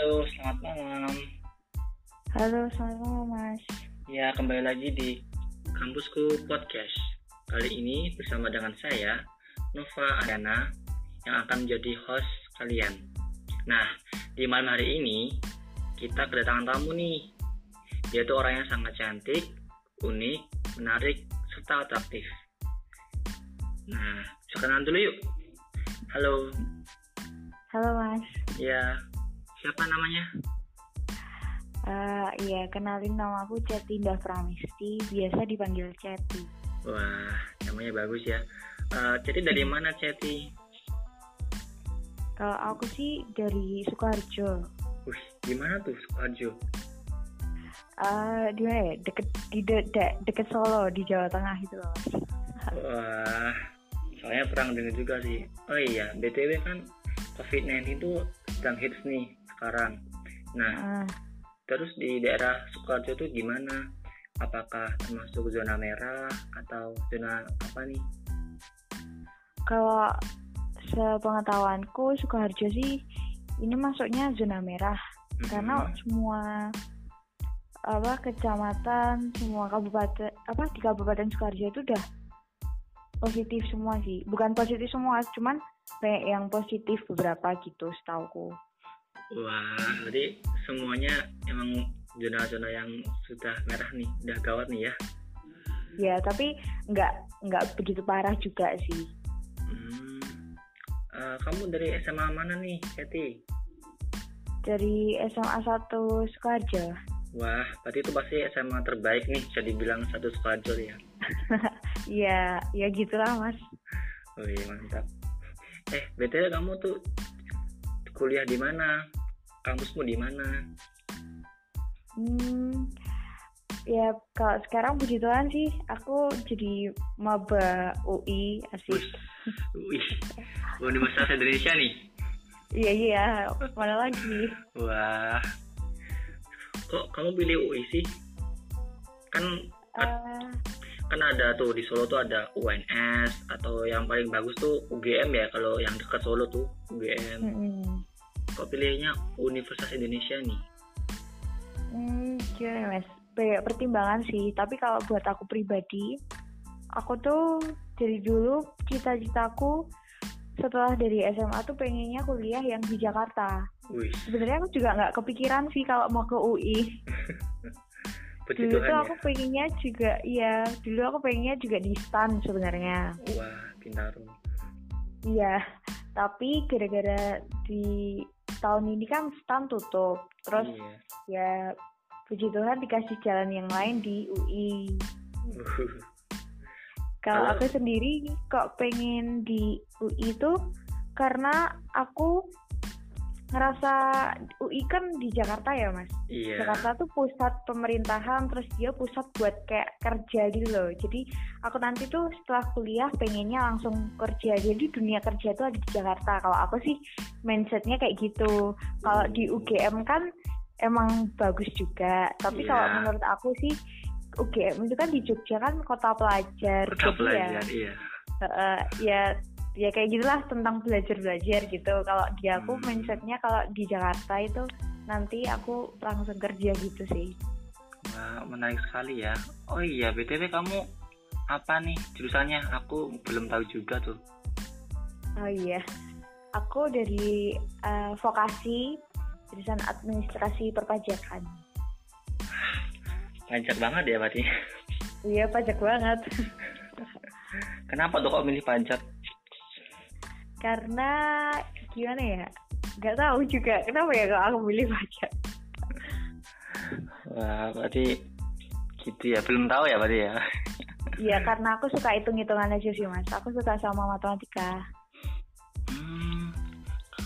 Halo, selamat malam. Halo, selamat malam Mas. Ya, kembali lagi di Kampusku Podcast. Kali ini bersama dengan saya, Nova Ariana, yang akan menjadi host kalian. Nah, di malam hari ini, kita kedatangan tamu nih. Dia tuh orang yang sangat cantik, unik, menarik, serta atraktif. Nah, kenalan dulu yuk. Halo, Halo Mas. ya siapa namanya? Eh iya, kenalin nama aku Cetinda Pramisti, biasa dipanggil Ceti. Wah, namanya bagus ya. Ceti dari mana Ceti? Kalau aku sih dari Sukoharjo. Wih, gimana tuh Sukoharjo? Eh di mana ya? Deket di de- de- deket Solo di Jawa Tengah itu loh. Wah, soalnya perang dengar juga sih. Oh iya, BTW kan COVID-19 itu sedang hits nih sekarang. Nah, Ah, terus di daerah Sukoharjo tuh gimana? Apakah termasuk zona merah atau zona apa nih? kalau sepengetahuanku Sukoharjo sih ini masuknya zona merah karena Mm-mm. semua apa kecamatan semua kabupaten apa di kabupaten Sukoharjo itu udah positif semua sih bukan positif semua cuman kayak yang positif beberapa gitu setauku Wah, jadi semuanya emang zona-zona yang sudah merah nih, udah gawat nih ya. ya tapi nggak nggak begitu parah juga sih Hmm. Eh, kamu dari SMA mana nih, Ceti? dari SMA 1 Sukoharjo Wah, berarti itu pasti SMA terbaik nih, bisa dibilang satu Sukoharjo ya. ya ya gitulah mas Wih, mantap. Eh, BTW kamu tuh kuliah di mana? Kampusmu di mana? Hmm, ya kalau sekarang puji Tuhan sih aku jadi maba UI asik. Wih, Universitas Indonesia nih. Iya iya, mana lagi? Wah, kok kamu pilih UI sih? Kan Eh, kan ada tuh di Solo tuh ada UNS atau yang paling bagus tuh UGM ya kalau yang dekat Solo tuh UGM. mm-mm. Kok pilihnya Universitas Indonesia nih? Hmm, gimana mas? Banyak pertimbangan sih, tapi kalau buat aku pribadi, aku tuh dari dulu cita-citaku setelah dari SMA tuh pengennya kuliah yang di Jakarta. Sebenarnya aku juga nggak kepikiran sih kalau mau ke UI. puji Dulu Tuhan tuh ya. aku pengennya juga, iya, dulu aku pengennya juga di STAN sebenarnya. Wah, Bintaro. Iya, tapi gara-gara di tahun ini kan STAN tutup. Terus Iya. ya puji Tuhan dikasih jalan yang lain di UI. Kalau- aku sendiri kok pengen di UI itu karena aku ngerasa UI kan di Jakarta ya mas. Iya. Jakarta tuh pusat pemerintahan, terus dia pusat buat kayak kerja gitu loh. Jadi aku nanti tuh setelah kuliah pengennya langsung kerja. Jadi dunia kerja tuh ada di Jakarta. Kalau aku sih mindsetnya kayak gitu. Kalau di UGM kan emang bagus juga. Tapi Iya. kalau menurut aku sih UGM itu kan di Jogja kan kota pelajar. Kota Jadi ya, pelajar, iya. eh, ya ya kayak gitulah tentang belajar-belajar gitu. Kalau di aku Hmm. mindsetnya kalau di Jakarta itu nanti aku langsung kerja gitu sih. Wah, menarik sekali ya. Oh iya, BTW kamu apa nih jurusannya? Aku belum tahu juga tuh. Oh iya, aku dari eh, vokasi jurusan administrasi perpajakan. Pajak banget ya berarti. Iya pajak banget. Kenapa tuh kok milih pajak? Karena gimana ya? Gak tahu juga kenapa ya kalau aku milih pajak. Wah, berarti gitu ya. Belum tahu ya berarti ya. Iya karena aku suka hitung-hitungan aja sih mas. Aku suka sama matematika. Hmm,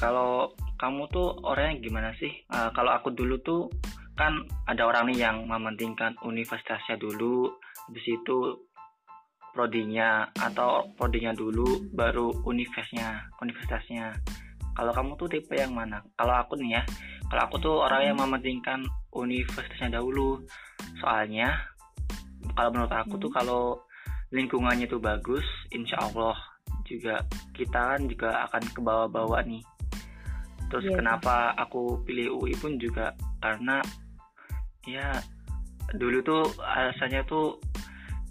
kalau kamu tuh orangnya gimana sih? Eh, kalau aku dulu tuh kan ada orang nih yang mementingkan universitasnya dulu, habis itu prodinya atau prodinya dulu baru universitasnya, universitasnya. Kalau kamu tuh tipe yang mana? Kalau aku nih ya, kalau aku tuh orang yang mementingkan universitasnya dahulu. Soalnya kalau menurut aku tuh kalau lingkungannya tuh bagus, insya Allah juga kita kan juga akan ke bawah-bawah nih terus Iya, kenapa aku pilih UI pun juga karena ya dulu tuh alasannya tuh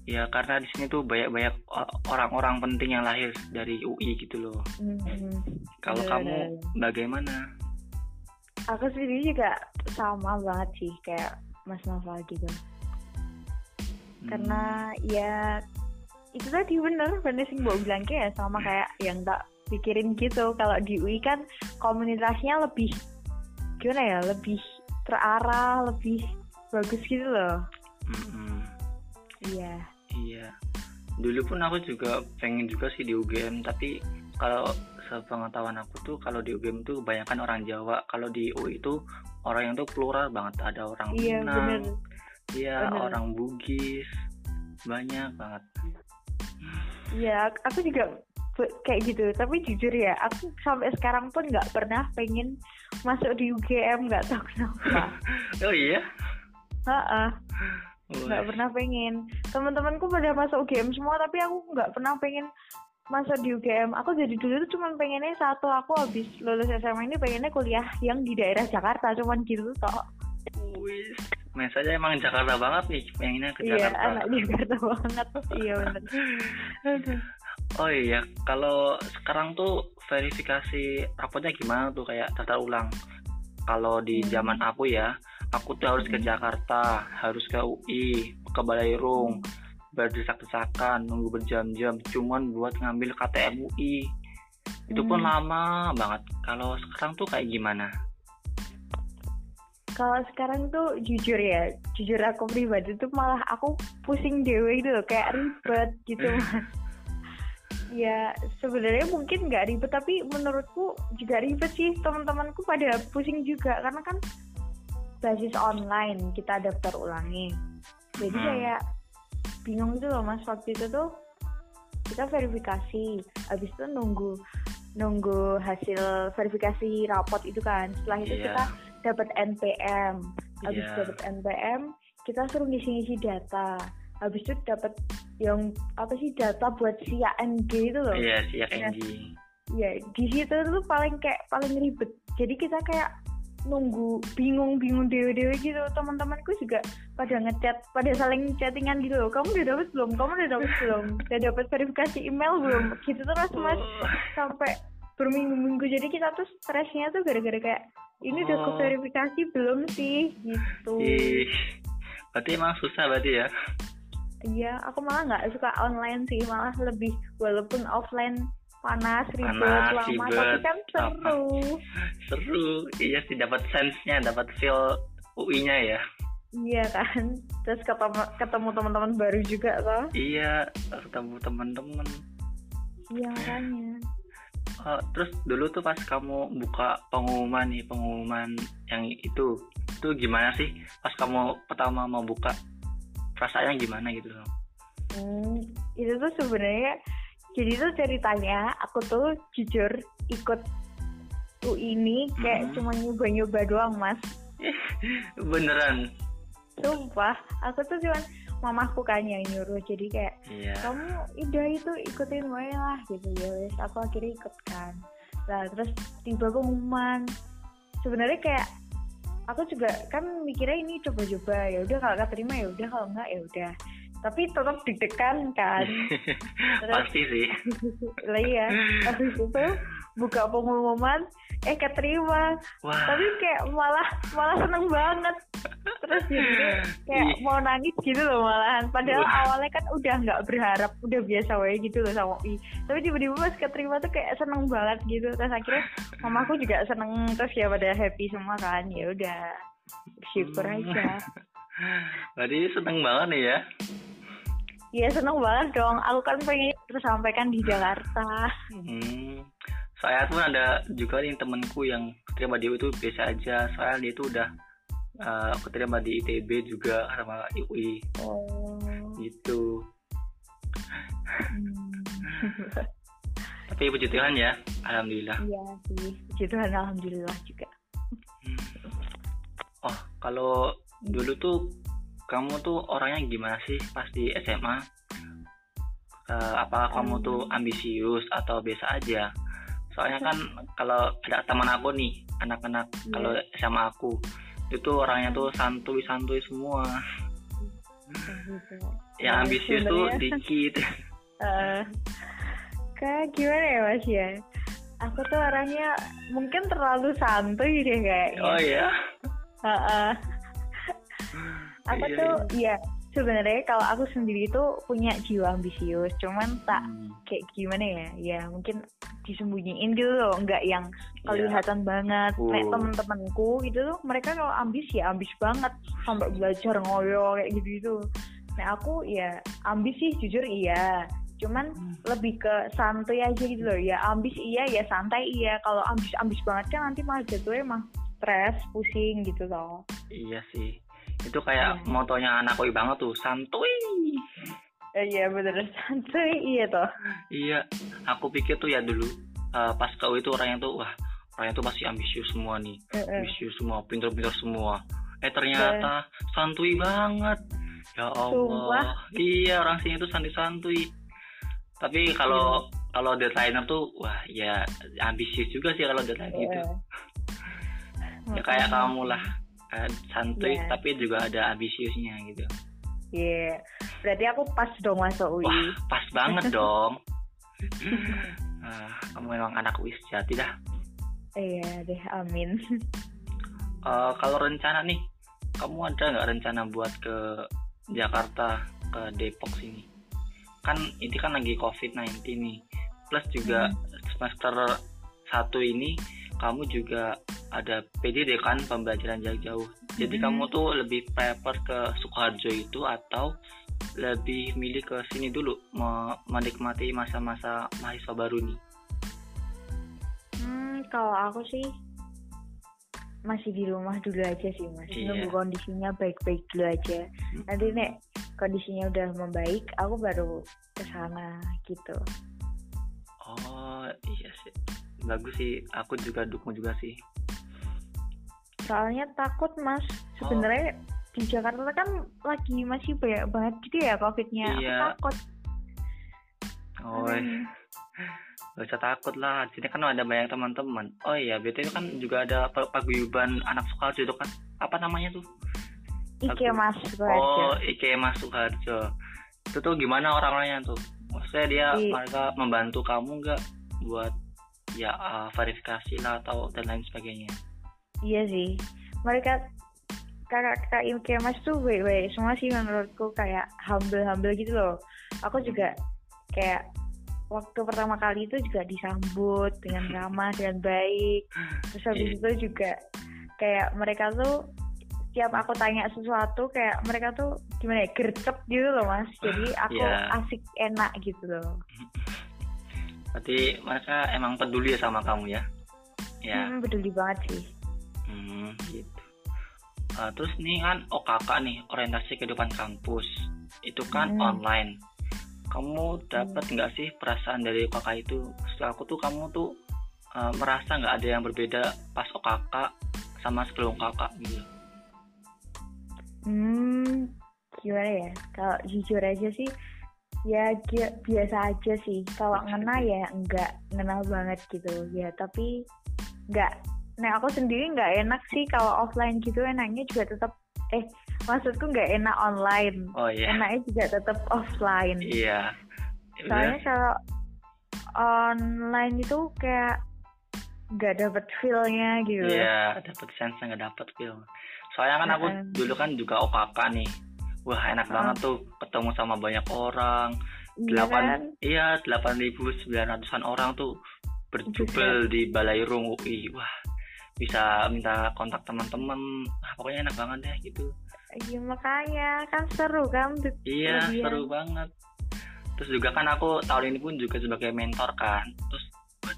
ya karena di sini tuh banyak-banyak o- orang-orang penting yang lahir dari UI gitu loh. Hmm, kalau kamu bagaimana? Aku sendiri juga sama banget sih kayak Mas Nova gitu. Hmm, Karena ya itu tadi bener bener sih mbak bilang kayak sama kayak yang tak pikirin gitu. Kalau di UI kan komunitasnya lebih gimana ya lebih terarah lebih bagus gitu loh. Mm-mm. iya Iya. Dulu pun aku juga pengen juga sih di UGM, tapi kalau sepengetahuan aku tuh kalau di UGM tuh kebanyakan orang Jawa. Kalau di UI itu orang yang tuh plural banget. Ada orang iya Minang, iya orang Bugis, banyak banget. iya ak- aku juga kayak gitu tapi jujur ya aku sampai sekarang pun nggak pernah pengen masuk di UGM nggak tahu kenapa Oh iya? Heeh. Wah, nggak pernah pengen teman-temanku pada masuk UGM semua tapi aku nggak pernah pengen masuk di UGM aku jadi dulu tuh cuma pengennya satu aku habis lulus SMA ini pengennya kuliah yang di daerah Jakarta cuman gitu toh Wis, mesanya emang Jakarta banget nih, pengennya ke iya Jakarta. anak Jakarta banget iya Aduh. Oh iya, kalau sekarang tuh verifikasi rapotnya gimana tuh kayak daftar ulang? Kalau di Hmm. zaman aku ya, aku tuh harus ke Hmm. Jakarta, harus ke UI, ke Balairung, berdesak-desakan, nunggu berjam-jam, cuman buat ngambil KTM UI. Itu pun Hmm. lama banget. Kalau sekarang tuh kayak gimana? kalau sekarang tuh jujur ya jujur aku pribadi tuh malah aku pusing dewe gitu loh kayak ribet gitu ya sebenarnya mungkin nggak ribet tapi menurutku juga ribet sih teman-temanku pada pusing juga karena kan basis online kita daftar ulangi jadi Hmm. kayak bingung gitu loh mas waktu itu tuh kita verifikasi habis itu nunggu nunggu hasil verifikasi rapot itu kan setelah itu Iya. kita dapat NPM habis Iya. dapat NPM kita suruh ngisi-ngisi data habis itu dapat yang apa sih data buat si ANG itu loh Iya, sih ya Iya. Ya di situ tuh paling kayak paling ribet jadi kita kayak nunggu bingung-bingung dewe-dewe gitu. Teman-temanku juga pada ngechat pada saling chattingan gitu loh. Kamu udah dapet belum? Kamu udah dapet belum? Udah dapet verifikasi email belum? Gitu terus mas. Sampai berminggu-minggu. Jadi kita tuh stresnya tuh gara-gara kayak ini udah Oh. verifikasi belum sih? Gitu. Ih, berarti emang susah berarti ya? iya aku malah nggak suka online sih. Malah lebih walaupun offline panas ribet Panas, lama ribet, tapi kan seru Seru, iya sih dapat sense-nya, dapat feel UI-nya ya. iya kan terus ketemu ketemu teman-teman baru juga toh Iya, ketemu teman-teman. iya makanya Oh, terus dulu tuh pas kamu buka pengumuman nih, pengumuman yang itu, itu gimana sih? Pas kamu pertama mau buka, perasaannya gimana gitu loh? Hmm, itu tuh sebenarnya jadi tuh ceritanya aku tuh jujur ikut UI ini kayak Mhm. cuma nyoba-nyoba doang mas Beneran? sumpah aku tuh cuman mamaku kan yang nyuruh jadi kayak Iya. kamu Ida itu ikutin wae lah gitu ya wes aku akhirnya ikut kan lah terus tiba pengumuman sebenarnya kayak aku juga kan mikirnya ini coba-coba ya udah kalau keterima ya udah kalau enggak ya udah tapi tetap deg-degan kan Terus- Pasti sih. lah iya habis itu buka pengumuman eh keterima Wah, tapi kayak malah malah seneng banget terus jadi kayak Ih. mau nangis gitu loh malahan padahal Wah. awalnya kan udah nggak berharap udah biasa wae gitu loh sama UI tapi tiba-tiba pas keterima tuh kayak seneng banget gitu terus akhirnya mamaku juga seneng terus ya pada happy semua kan ya udah bersyukur Hmm. aja berarti seneng banget nih ya? Iya seneng banget dong aku kan pengen tersampaikan di Jakarta Hmm. Saya pun ada juga nih temenku yang keterima di itu biasa aja. Soalnya dia itu udah uh, keterima di ITB juga sama UI oh gitu. hmm. Tapi puji Tuhan ya, alhamdulillah. iya sih puji Tuhan alhamdulillah juga Hmm. Oh, kalau dulu tuh kamu tuh orangnya gimana sih pas di SMA? Eh, apakah kamu tuh ambisius atau biasa aja? Soalnya kan kalau ada teman aku nih, anak-anak Iya. kalau sama aku itu orangnya tuh santuy-santuy semua gitu. yang Ya, ambisius tuh dikit Eh, kayak gimana ya mas ya aku tuh orangnya mungkin terlalu santuy deh kayaknya oh ya Heeh. Aku Iya, tuh ya sebenarnya kalau aku sendiri tuh punya jiwa ambisius cuman tak Hmm, kayak gimana ya ya mungkin disembunyiin gitu loh nggak yang iya. kelihatan banget. Uh. kayak temen-temenku gitu tuh mereka kalau ambis ya ambis banget sampai belajar ngoyo kayak gitu gitu nah aku ya ambis sih jujur iya. Cuman Hmm. lebih ke santai aja gitu loh ya ambis iya ya santai iya. Kalau ambis ambis banget kan nanti malah jatuhnya emang stres pusing gitu loh iya sih itu kayak Iya. motonya anakku banget tuh santuy Eh, iya bener. Santai iya toh. Iya aku pikir tuh ya dulu eh, pas kau itu orangnya tuh wah orangnya tuh masih ambisius semua nih. Heeh. ambisius semua pintar-pintar semua. Eh ternyata santuy banget. Ya Allah. Sumpah. iya orang sini tuh santuy-santuy tapi kalau Iya. kalau deadliner tuh wah ya ambisius juga sih kalau deadline gitu. Iya. ya kayak kamu lah Eh, santuy Iya. tapi juga ada ambisiusnya gitu. Iya, berarti aku pas dong masuk UI. wah pas banget dong. Ah, kamu memang anak wis jati dah. Iya deh, amin. Eh, kalau rencana nih kamu ada nggak rencana buat ke Jakarta ke Depok sini? Kan ini kan lagi COVID-19 nih. Plus juga semester satu ini kamu juga ada PDD kan pembelajaran jarak jauh jadi Hmm. kamu tuh lebih prefer ke Sukoharjo itu atau lebih milih ke sini dulu me- menikmati masa-masa mahasiswa baru nih Hmm, kalau aku sih masih di rumah dulu aja sih mas. Iya. Nunggu kondisinya baik-baik dulu aja. Nanti nek kondisinya udah membaik, aku baru ke sana gitu. oh iya sih bagus sih aku juga dukung juga sih Soalnya takut mas, sebenarnya di Jakarta kan lagi masih banyak banget gitu ya covidnya. Iya. Aku takut. oh Hmm. Gak usah takut lah, di sini kan ada banyak teman-teman. Oh iya, BTW kan juga ada pa- paguyuban anak Sukoharjo itu kan. Apa namanya tuh? Ike mas, Oh, IKEMA Sukoharjo. Itu tuh gimana orang-orangnya tuh? Maksudnya dia Di- mereka membantu kamu nggak buat ya uh, verifikasi lah atau dan lain sebagainya. Iya sih. Mereka kakak-kakak IMK Mas tuh baik-baik semua sih menurutku kayak humble-humble gitu loh. Aku juga kayak waktu pertama kali itu juga disambut dengan ramah dan baik. Terus habis Iya. itu juga kayak mereka tuh setiap aku tanya sesuatu kayak mereka tuh gimana ya gercep gitu loh mas. Jadi aku Iya. asik enak gitu loh. Berarti mereka emang peduli ya sama kamu ya? Ya. Hmm, peduli banget sih. Hmm, gitu. Uh, terus nih kan OKK nih orientasi kehidupan kampus itu kan Hmm. online. Kamu dapat nggak sih perasaan dari OKK itu? Setelah aku tuh kamu tuh uh, merasa nggak ada yang berbeda pas OKK sama sebelum OKK gitu. Hmm, gimana ya? Kalau jujur aja sih, ya gi- biasa aja sih. Kalau ngena ya enggak ngena banget gitu. Ya tapi enggak. Nah aku sendiri nggak enak sih kalau offline gitu enaknya juga tetap eh maksudku nggak enak online. Oh iya. Enaknya juga tetap offline. Iya. Soalnya kalau online itu kayak nggak dapet feel-nya gitu. Iya, dapet sense nggak dapet feel. Soalnya kan aku dulu kan juga OKK nih. Wah enak banget tuh ketemu sama banyak orang. Iya delapan kan? iya delapan ribu sembilan ratusan orang tuh berjubel di Balairung UI wah bisa minta kontak teman-teman ah, pokoknya enak banget deh gitu Iya makanya kan seru kan. iya seru banget terus juga kan aku tahun ini pun juga sebagai mentor kan terus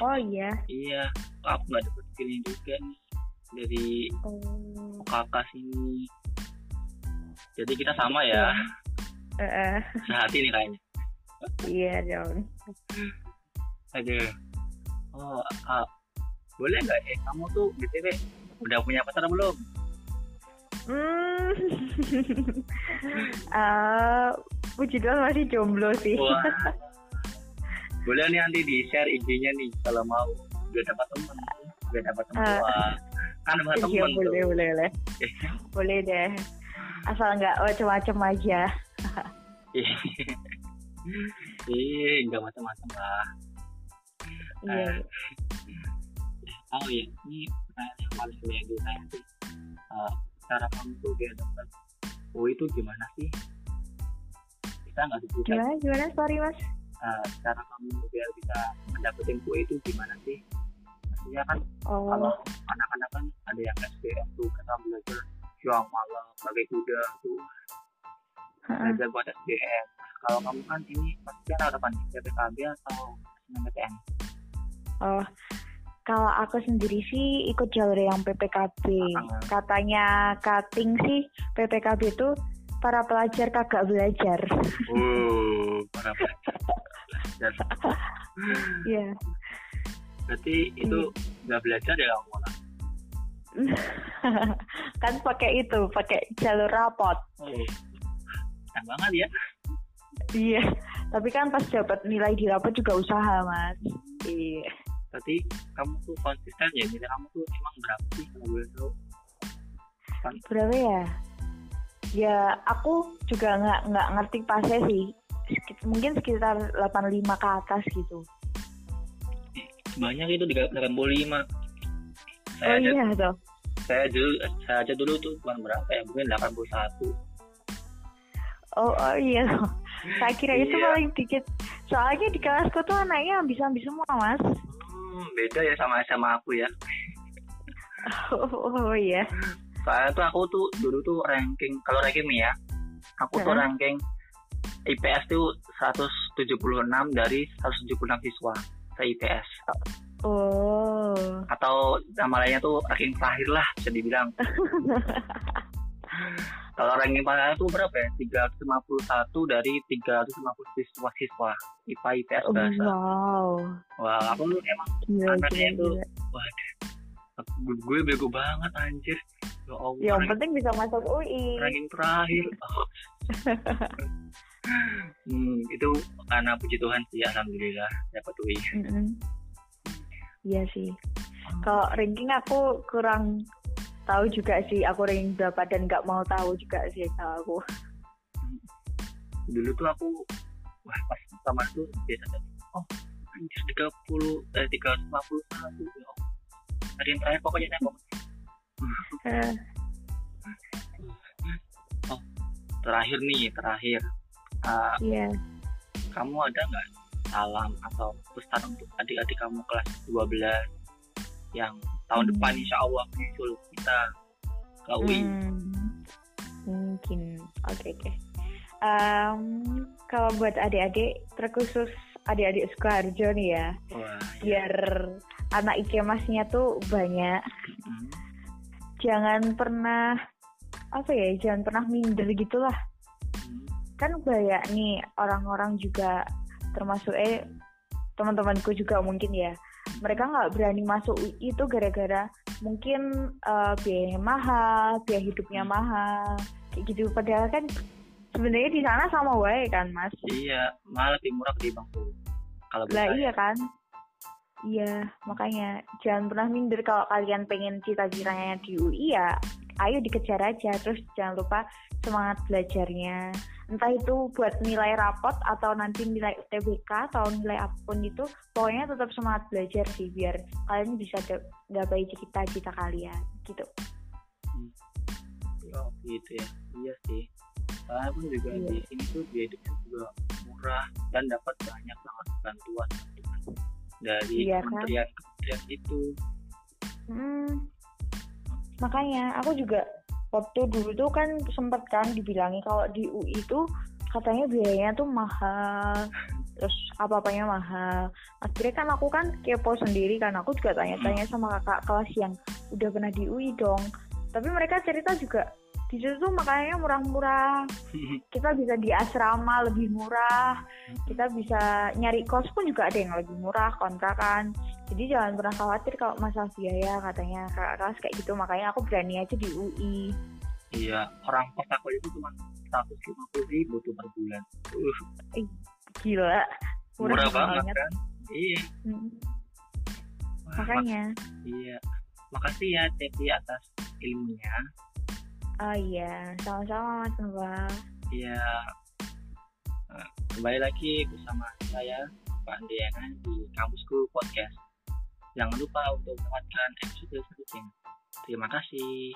Oh iya. iya aku nggak dapet feeling juga nih dari Oh. kakak sini jadi kita sama ya Eh, eh. sehati nih kayaknya iya dong. aduh oh ah, boleh nggak eh kamu tuh btw udah punya pacar belum Hmm. Puji Tuhan masih jomblo sih. Wah. Boleh nih nanti di share IG-nya nih kalau mau. Udah dapat teman, udah dapat teman. Wah, kan sama iya temen boleh tuh. boleh boleh boleh deh asal nggak macem-macem aja Iya, nggak macam-macam lah. iya Ah, oh iya, ini pertanyaan yang paling banyak ditanya sih. Eh, cara kamu tuh biar dapat UI itu gimana sih? Bisa nggak disebutkan gimana gimana sorry mas eh, cara kamu biar bisa mendapatkan UI itu gimana sih? Maksudnya kan oh kalau anak-anak kan ada yang SBM tuh kita belajar siang malam pakai kuda tuh belajar buat SBM. Kalau kamu kan ini pasti kan ada kan PPKB atau SNMPTN? Oh, kalau aku sendiri sih ikut jalur yang PPKB. Katanya cutting sih PPKB itu para pelajar kagak belajar. Oh, para pelajar. Iya. Berarti itu nggak belajar ya kamu kan pakai itu, pakai jalur rapot. Oh, enak banget ya. Iya. Tapi kan pas dapat nilai di rapot juga usaha, Mas. Iya. Berarti kamu tuh konsisten ya, nilai kamu tuh emang berapa sih kalau boleh tahu? Kan, Berapa ya? Ya, aku juga nggak nggak ngerti pasnya sih. Sekit- Mungkin sekitar 85 ke atas gitu. banyak itu 85. Saya Oh aja, iya tuh. saya dulu, saya aja dulu tuh bukan berapa ya, mungkin 81. Oh, oh iya. Saya kira itu Iya. paling dikit. Soalnya di kelasku tuh anaknya habis-habis semua, Mas. Hmm, beda ya sama sama aku ya. Oh, oh, iya. Soalnya tuh aku tuh dulu tuh ranking, kalau ranking nih ya, aku tuh Heeh. ranking IPS tuh 176 dari 176 siswa se IPS. Oh. Atau nama lainnya tuh ranking terakhir lah bisa dibilang. Kalau ranking terakhir tuh berapa ya? 351 dari 350 siswa-siswa IPA IPS Oh, bahasa. wow. Wah, aku tuh emang Gila, Anaknya gila. waduh. Gue bego banget anjir. Ya Allah. Yang ranking- penting bisa masuk UI. ranking terakhir. Oh. hmm, itu karena puji Tuhan sih alhamdulillah dapat UI. Mm-mm. Iya sih. Kalau ranking aku kurang tahu juga sih. Aku ranking berapa dan nggak mau tahu juga sih kalau aku. Dulu tuh aku wah pas pertama tuh biasa aja. Oh, anjir 30 eh 351 ya Allah. Ada yang terakhir pokoknya saya pokoknya. Eh, Terakhir nih, terakhir. Ah, Iya. kamu ada nggak salam atau pesan untuk adik-adik kamu kelas 12 yang tahun Hmm. depan insya Allah menyusul kita UI? Hmm, mungkin. Oke oke. Em, kalau buat adik-adik, terkhusus adik-adik Sukoharjo nih ya, Wah, biar anak ikemasnya tuh banyak. hmm. Jangan pernah apa ya, jangan pernah minder gitulah. Hmm. Kan banyak nih orang-orang juga termasuk eh teman-temanku juga mungkin ya. Mereka nggak berani masuk UI itu gara-gara mungkin eh, biayanya mahal, biaya hidupnya mahal, kayak gitu. Padahal kan sebenarnya di sana sama wae kan, Mas. Iya, malah lebih murah ketimbang tuh. Kalau Lah iya ya. kan? Iya, makanya jangan pernah minder kalau kalian pengen cita-citanya di UI ya, ayo dikejar aja. Terus jangan lupa semangat belajarnya. Entah itu buat nilai rapot atau nanti nilai UTBK atau nilai apa pun itu, pokoknya tetap semangat belajar sih biar kalian bisa da- gapai cita-cita kalian gitu. Oh, gitu ya. Iya sih. Soalnya pun juga Iya. di sini tuh biaya hidupnya juga murah dan dapat banyak banget bantuan dari Iya kan? kementerian-kementerian itu. Hmm, makanya aku juga waktu dulu tuh kan sempet kan dibilangin kalau di UI itu katanya biayanya tuh mahal terus apa-apanya mahal. Akhirnya kan aku kan kepo sendiri kan aku juga tanya-tanya sama kakak kelas yang udah pernah di UI dong. Tapi mereka cerita juga di situ tuh makanya murah-murah. Kita bisa di asrama lebih murah. Kita bisa nyari kos pun juga ada yang lebih murah kontrakan. Jadi jangan pernah khawatir kalau masalah biaya katanya. Kakak kelas kayak gitu. Makanya aku berani aja di UI iya, orang kos aku itu cuma 150 ribu tuh per bulan. Uh, gila. Murah, banget. kan? Iya. Mm, Wah, makanya. Iya. makasih ya Cepi atas ilmunya oh iya sama-sama Mas Nova. Iya. Nah, kembali lagi bersama saya Pak Diana di Kampusku Podcast. Jangan lupa untuk mendapatkan episode selanjutnya. Terima kasih